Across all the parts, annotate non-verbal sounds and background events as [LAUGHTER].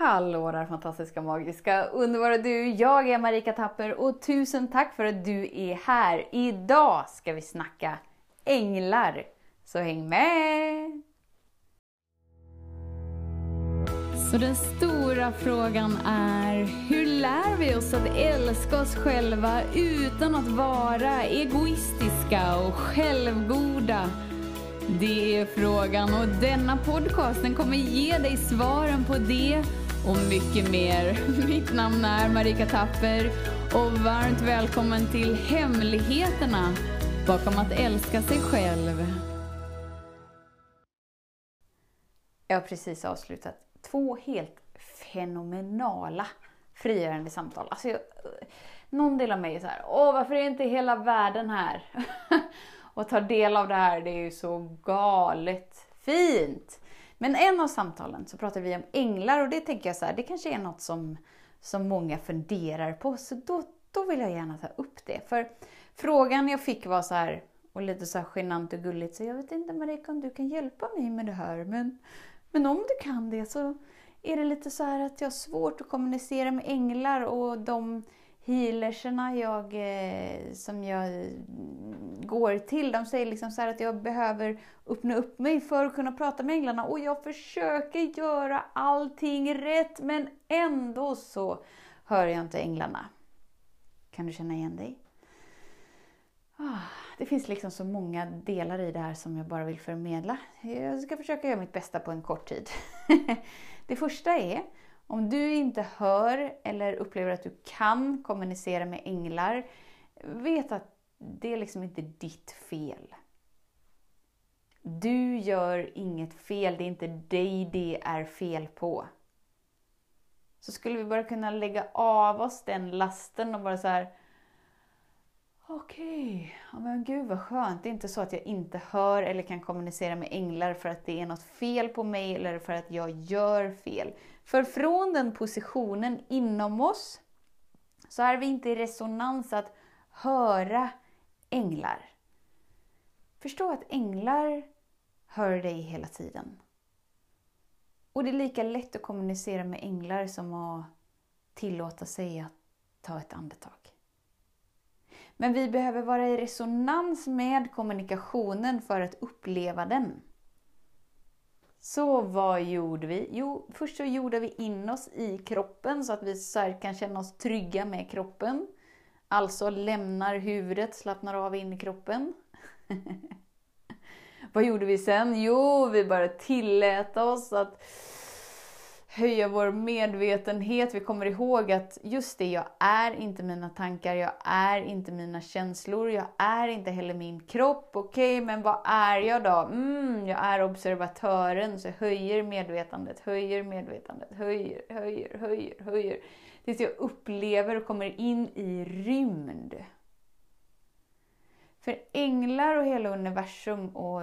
Hallå där fantastiska, magiska, underbara du! Jag är Marika Tapper och tusen tack för att du är här! Idag ska vi snacka änglar, så häng med! Så den stora frågan är, hur lär vi oss att älska oss själva utan att vara egoistiska och självgoda? Det är frågan och denna podcast den kommer ge dig svaren på det och mycket mer. [LAUGHS] Mitt namn är Marika Tapper och varmt välkommen till Hemligheterna bakom att älska sig själv. Jag har precis avslutat två helt fenomenala frigörande samtal. Alltså jag, någon del av mig är så här, åh varför är inte hela världen här? [LAUGHS] och tar del av det här, det är ju så galet fint. Men en av samtalen så pratar vi om änglar och det tänker jag så här, det kanske är något som, som många funderar på. Så då, då vill jag gärna ta upp det. För frågan jag fick var så här, och lite så här genant och gulligt, så jag vet inte Marika om du kan hjälpa mig med det här, men, men om du kan det så är det lite så här att jag har svårt att kommunicera med änglar och de healerserna jag, eh, som jag går till, de säger liksom så att jag behöver öppna upp mig för att kunna prata med änglarna och jag försöker göra allting rätt men ändå så hör jag inte änglarna. Kan du känna igen dig? Ah, det finns liksom så många delar i det här som jag bara vill förmedla. Jag ska försöka göra mitt bästa på en kort tid. [LAUGHS] Det första är om du inte hör eller upplever att du kan kommunicera med änglar, vet att det är liksom inte ditt fel. Du gör inget fel, det är inte dig det är fel på. Så skulle vi bara kunna lägga av oss den lasten och bara så här. Okej, okay. ja, men gud vad skönt. Det är inte så att jag inte hör eller kan kommunicera med änglar för att det är något fel på mig eller för att jag gör fel. För från den positionen inom oss så är vi inte i resonans att höra änglar. Förstå att änglar hör dig hela tiden. Och det är lika lätt att kommunicera med änglar som att tillåta sig att ta ett andetag. Men vi behöver vara i resonans med kommunikationen för att uppleva den. Så vad gjorde vi? Jo, först så gjorde vi in oss i kroppen så att vi så kan känna oss trygga med kroppen. Alltså lämnar huvudet, slappnar av in i kroppen. [LAUGHS] vad gjorde vi sen? Jo, vi bara tillät oss att höja vår medvetenhet. Vi kommer ihåg att just det, jag är inte mina tankar, jag är inte mina känslor, jag är inte heller min kropp. Okej, okay, men vad är jag då? Mm, jag är observatören, så jag höjer medvetandet, höjer medvetandet, höjer, höjer, höjer, höjer. Tills jag upplever och kommer in i rymd. För änglar och hela universum och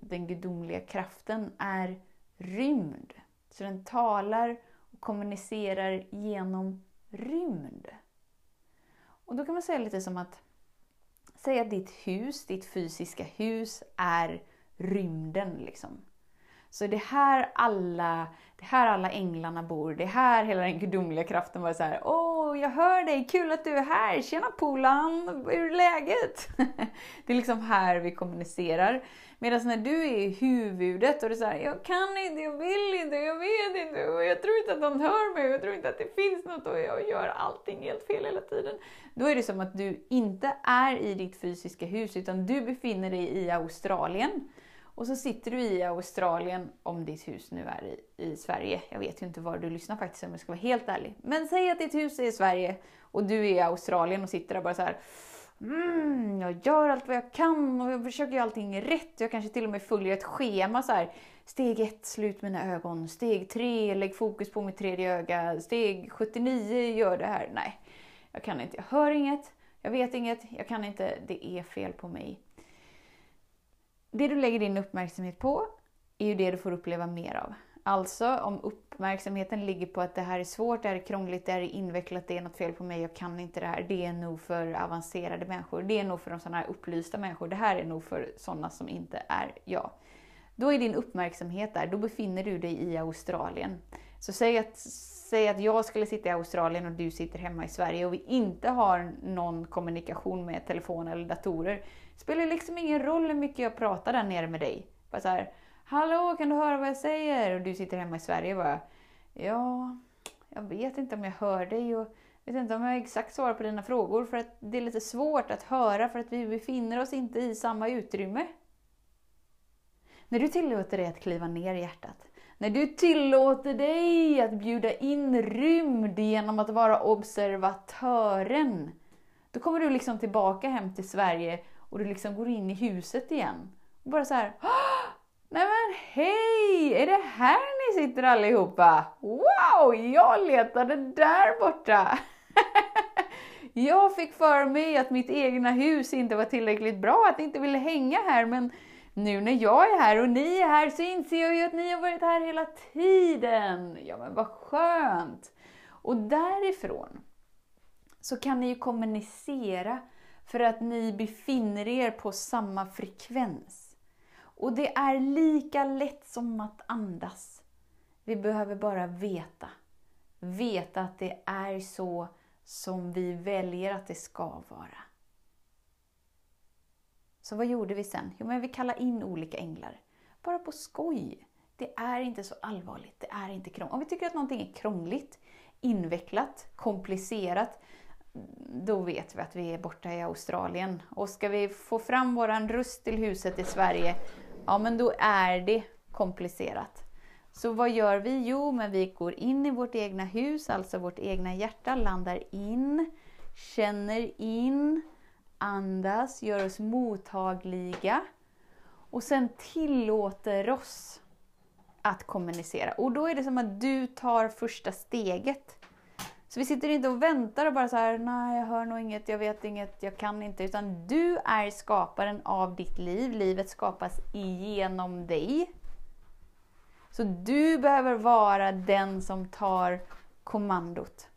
den gudomliga kraften är rymd. Så den talar och kommunicerar genom rymd. Och då kan man säga lite som att säga att ditt hus, ditt fysiska hus, är rymden. Liksom. Så det är här alla, det här alla änglarna bor, det är här hela den gudomliga kraften var så här, Åh, jag hör dig, kul att du är här, tjena Polan, hur är läget? [LAUGHS] det är liksom här vi kommunicerar. Medan när du är i huvudet och du säger jag kan inte, jag vill inte, jag vet inte, och jag tror inte att någon hör mig, jag tror inte att det finns något och jag gör allting helt fel hela tiden. Då är det som att du inte är i ditt fysiska hus utan du befinner dig i Australien. Och så sitter du i Australien, om ditt hus nu är i, i Sverige. Jag vet ju inte var du lyssnar faktiskt om jag ska vara helt ärlig. Men säg att ditt hus är i Sverige och du är i Australien och sitter där bara så här mm, jag gör allt vad jag kan och jag försöker göra allting rätt. Jag kanske till och med följer ett schema så här. Steg 1, slut mina ögon. Steg 3, lägg fokus på mitt tredje öga. Steg 79, gör det här. Nej, jag kan inte. Jag hör inget. Jag vet inget. Jag kan inte. Det är fel på mig. Det du lägger din uppmärksamhet på är ju det du får uppleva mer av. Alltså om uppmärksamheten ligger på att det här är svårt, det här är krångligt, det här är invecklat, det är något fel på mig, jag kan inte det här. Det är nog för avancerade människor. Det är nog för de sådana här upplysta människor. Det här är nog för sådana som inte är jag. Då är din uppmärksamhet där, då befinner du dig i Australien. Så säg att, säg att jag skulle sitta i Australien och du sitter hemma i Sverige och vi inte har någon kommunikation med telefon eller datorer. Det spelar liksom ingen roll hur mycket jag pratar där nere med dig. Bara så här, Hallå, kan du höra vad jag säger? Och du sitter hemma i Sverige och bara, ja, jag vet inte om jag hör dig och vet inte om jag exakt svarar på dina frågor för att det är lite svårt att höra för att vi befinner oss inte i samma utrymme. När du tillåter dig att kliva ner i hjärtat, när du tillåter dig att bjuda in rymd genom att vara observatören, då kommer du liksom tillbaka hem till Sverige och du liksom går in i huset igen. Och bara så här, Nej men hej! Är det här ni sitter allihopa? Wow! Jag letade där borta! [LAUGHS] jag fick för mig att mitt egna hus inte var tillräckligt bra, att ni inte ville hänga här, men nu när jag är här och ni är här så inser jag ju att ni har varit här hela tiden. Ja men vad skönt! Och därifrån så kan ni ju kommunicera för att ni befinner er på samma frekvens. Och det är lika lätt som att andas. Vi behöver bara veta. Veta att det är så som vi väljer att det ska vara. Så vad gjorde vi sen? Jo, men vi kallade in olika änglar. Bara på skoj. Det är inte så allvarligt. Det är inte krångligt. Om vi tycker att någonting är krångligt, invecklat, komplicerat, då vet vi att vi är borta i Australien. Och ska vi få fram våran röst till huset i Sverige, ja men då är det komplicerat. Så vad gör vi? Jo, men vi går in i vårt egna hus, alltså vårt egna hjärta, landar in, känner in, andas, gör oss mottagliga och sen tillåter oss att kommunicera. Och då är det som att du tar första steget. Så vi sitter inte och väntar och bara så här, nej jag hör nog inget, jag vet inget, jag kan inte. Utan du är skaparen av ditt liv. Livet skapas igenom dig. Så du behöver vara den som tar kommandot.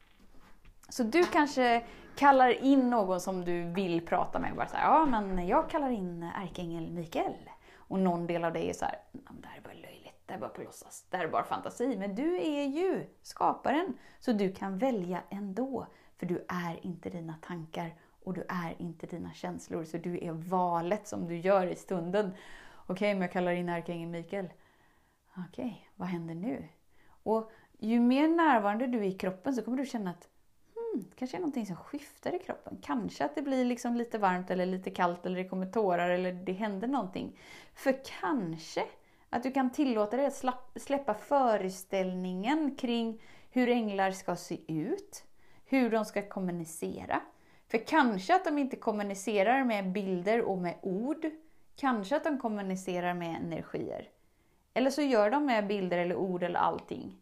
Så du kanske kallar in någon som du vill prata med. Bara så här, ja men jag kallar in ärkeängel Mikael. Och någon del av dig är så här, det här är bara löjligt, det här är bara på låtsas, det här är bara fantasi. Men du är ju skaparen, så du kan välja ändå. För du är inte dina tankar och du är inte dina känslor. Så du är valet som du gör i stunden. Okej, okay, men jag kallar in ärkeängeln Mikael. Okej, okay, vad händer nu? Och ju mer närvarande du är i kroppen så kommer du känna att hmm, kanske är någonting som skiftar i kroppen. Kanske att det blir liksom lite varmt eller lite kallt eller det kommer tårar eller det händer någonting. För kanske att du kan tillåta dig att släppa föreställningen kring hur änglar ska se ut, hur de ska kommunicera. För kanske att de inte kommunicerar med bilder och med ord. Kanske att de kommunicerar med energier. Eller så gör de med bilder eller ord eller allting.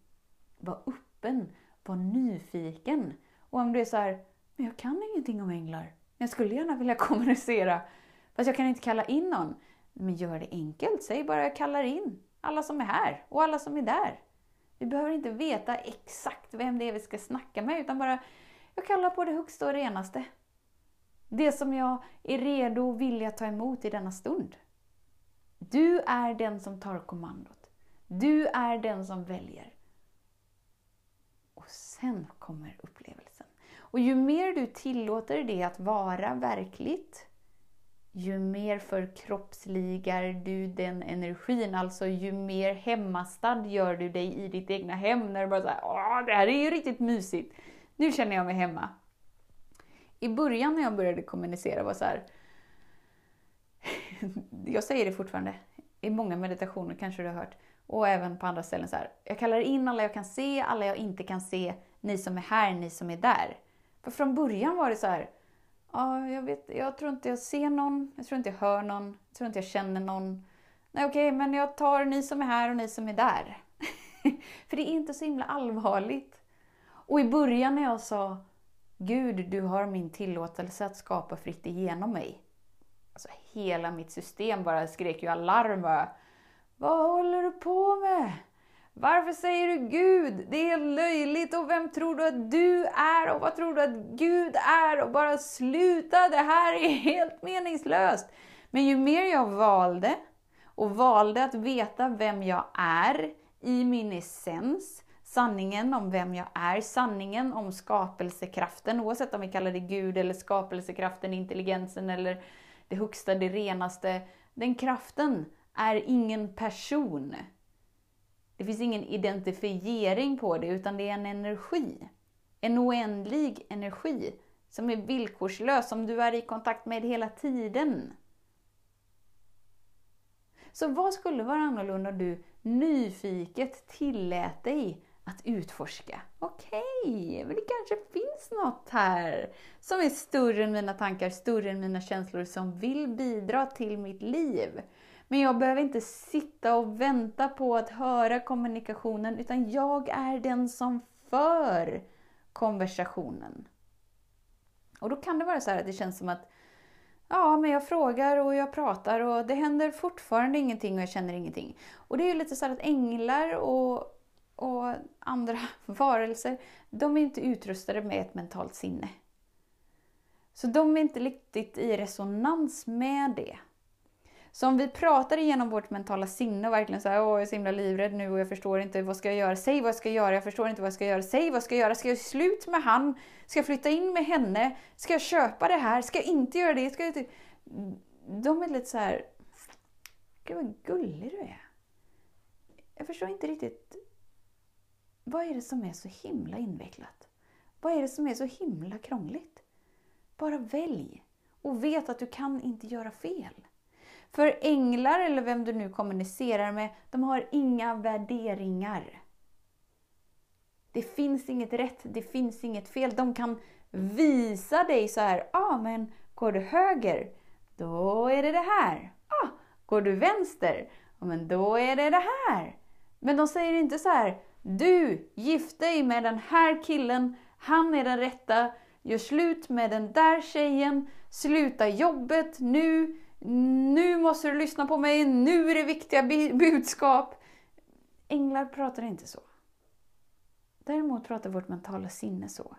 Var öppen, var nyfiken. Och om du är så här, men jag kan ingenting om änglar. Jag skulle gärna vilja kommunicera. Fast jag kan inte kalla in någon. Men gör det enkelt. Säg bara jag kallar in alla som är här och alla som är där. Vi behöver inte veta exakt vem det är vi ska snacka med, utan bara jag kallar på det högsta och renaste. Det som jag är redo och villig att ta emot i denna stund. Du är den som tar kommandot. Du är den som väljer. Och sen kommer upplevelsen. Och ju mer du tillåter det att vara verkligt, ju mer förkroppsligar du den energin. Alltså ju mer hemmastad gör du dig i ditt egna hem. När du bara såhär, åh det här är ju riktigt mysigt. Nu känner jag mig hemma. I början när jag började kommunicera var så här, [LAUGHS] jag säger det fortfarande, i många meditationer kanske du har hört, och även på andra ställen så här. Jag kallar in alla jag kan se, alla jag inte kan se, ni som är här, ni som är där. För från början var det så här, ja, jag, vet, jag tror inte jag ser någon, jag tror inte jag hör någon, jag tror inte jag känner någon. Nej okej, okay, men jag tar ni som är här och ni som är där. [LAUGHS] För det är inte så himla allvarligt. Och i början när jag sa Gud, du har min tillåtelse att skapa fritt igenom mig. Alltså hela mitt system bara skrek ju alarm. Bara, Vad håller du på med? Varför säger du Gud? Det är löjligt och vem tror du att du är och vad tror du att Gud är? Och bara sluta, det här är [LAUGHS] helt meningslöst. Men ju mer jag valde och valde att veta vem jag är i min essens, sanningen om vem jag är, sanningen om skapelsekraften, oavsett om vi kallar det Gud eller skapelsekraften, intelligensen eller det högsta, det renaste. Den kraften är ingen person. Det finns ingen identifiering på det, utan det är en energi. En oändlig energi som är villkorslös, som du är i kontakt med hela tiden. Så vad skulle vara annorlunda om du nyfiket tillät dig att utforska? Okej, okay, men det kanske finns något här som är större än mina tankar, större än mina känslor, som vill bidra till mitt liv. Men jag behöver inte sitta och vänta på att höra kommunikationen, utan jag är den som för konversationen. Och då kan det vara så att det känns som att Ja, men jag frågar och jag pratar och det händer fortfarande ingenting och jag känner ingenting. Och det är ju lite så att änglar och, och andra [LAUGHS] varelser, de är inte utrustade med ett mentalt sinne. Så de är inte riktigt i resonans med det. Så om vi pratar igenom vårt mentala sinne och verkligen säger åh jag är så himla livrädd nu och jag förstår inte vad ska jag göra, säg vad jag ska göra, jag förstår inte vad jag ska göra, säg vad jag ska göra, ska jag slut med han, ska jag flytta in med henne, ska jag köpa det här, ska jag inte göra det, ska jag inte... De är lite så här, gud vad gullig du är. Jag förstår inte riktigt, vad är det som är så himla invecklat? Vad är det som är så himla krångligt? Bara välj och vet att du kan inte göra fel. För änglar, eller vem du nu kommunicerar med, de har inga värderingar. Det finns inget rätt, det finns inget fel. De kan visa dig så här, ja ah, men går du höger, då är det det här. Ah, går du vänster, ah, men då är det det här. Men de säger inte så här, du, gift dig med den här killen, han är den rätta, gör slut med den där tjejen, sluta jobbet nu, nu måste du lyssna på mig, nu är det viktiga budskap. Änglar pratar inte så. Däremot pratar vårt mentala sinne så.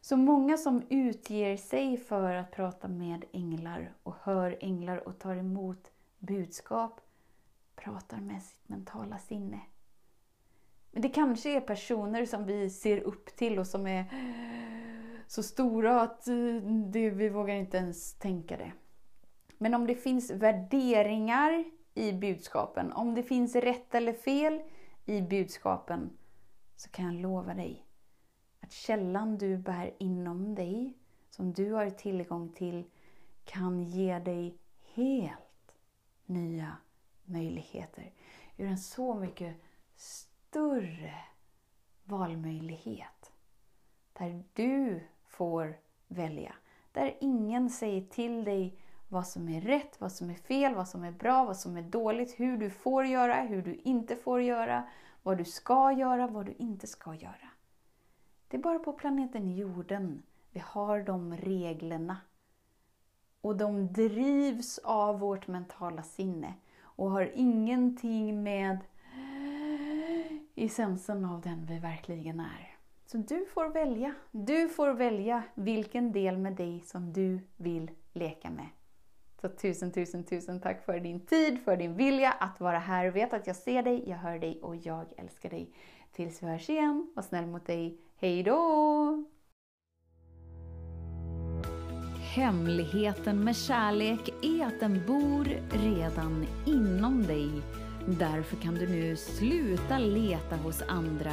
Så många som utger sig för att prata med änglar och hör änglar och tar emot budskap pratar med sitt mentala sinne. Men det kanske är personer som vi ser upp till och som är så stora att eh, det, vi vågar inte ens tänka det. Men om det finns värderingar i budskapen, om det finns rätt eller fel i budskapen, så kan jag lova dig att källan du bär inom dig, som du har tillgång till, kan ge dig helt nya möjligheter. Ur en så mycket större valmöjlighet. Där du får välja. Där ingen säger till dig vad som är rätt, vad som är fel, vad som är bra, vad som är dåligt, hur du får göra, hur du inte får göra, vad du ska göra, vad du inte ska göra. Det är bara på planeten jorden vi har de reglerna. Och de drivs av vårt mentala sinne och har ingenting med essensen av den vi verkligen är. Så du får välja. Du får välja vilken del med dig som du vill leka med. Så tusen, tusen, tusen tack för din tid, för din vilja att vara här. Vet att jag ser dig, jag hör dig och jag älskar dig. Tills vi hörs igen, var snäll mot dig. Hej då! Hemligheten med kärlek är att den bor redan inom dig. Därför kan du nu sluta leta hos andra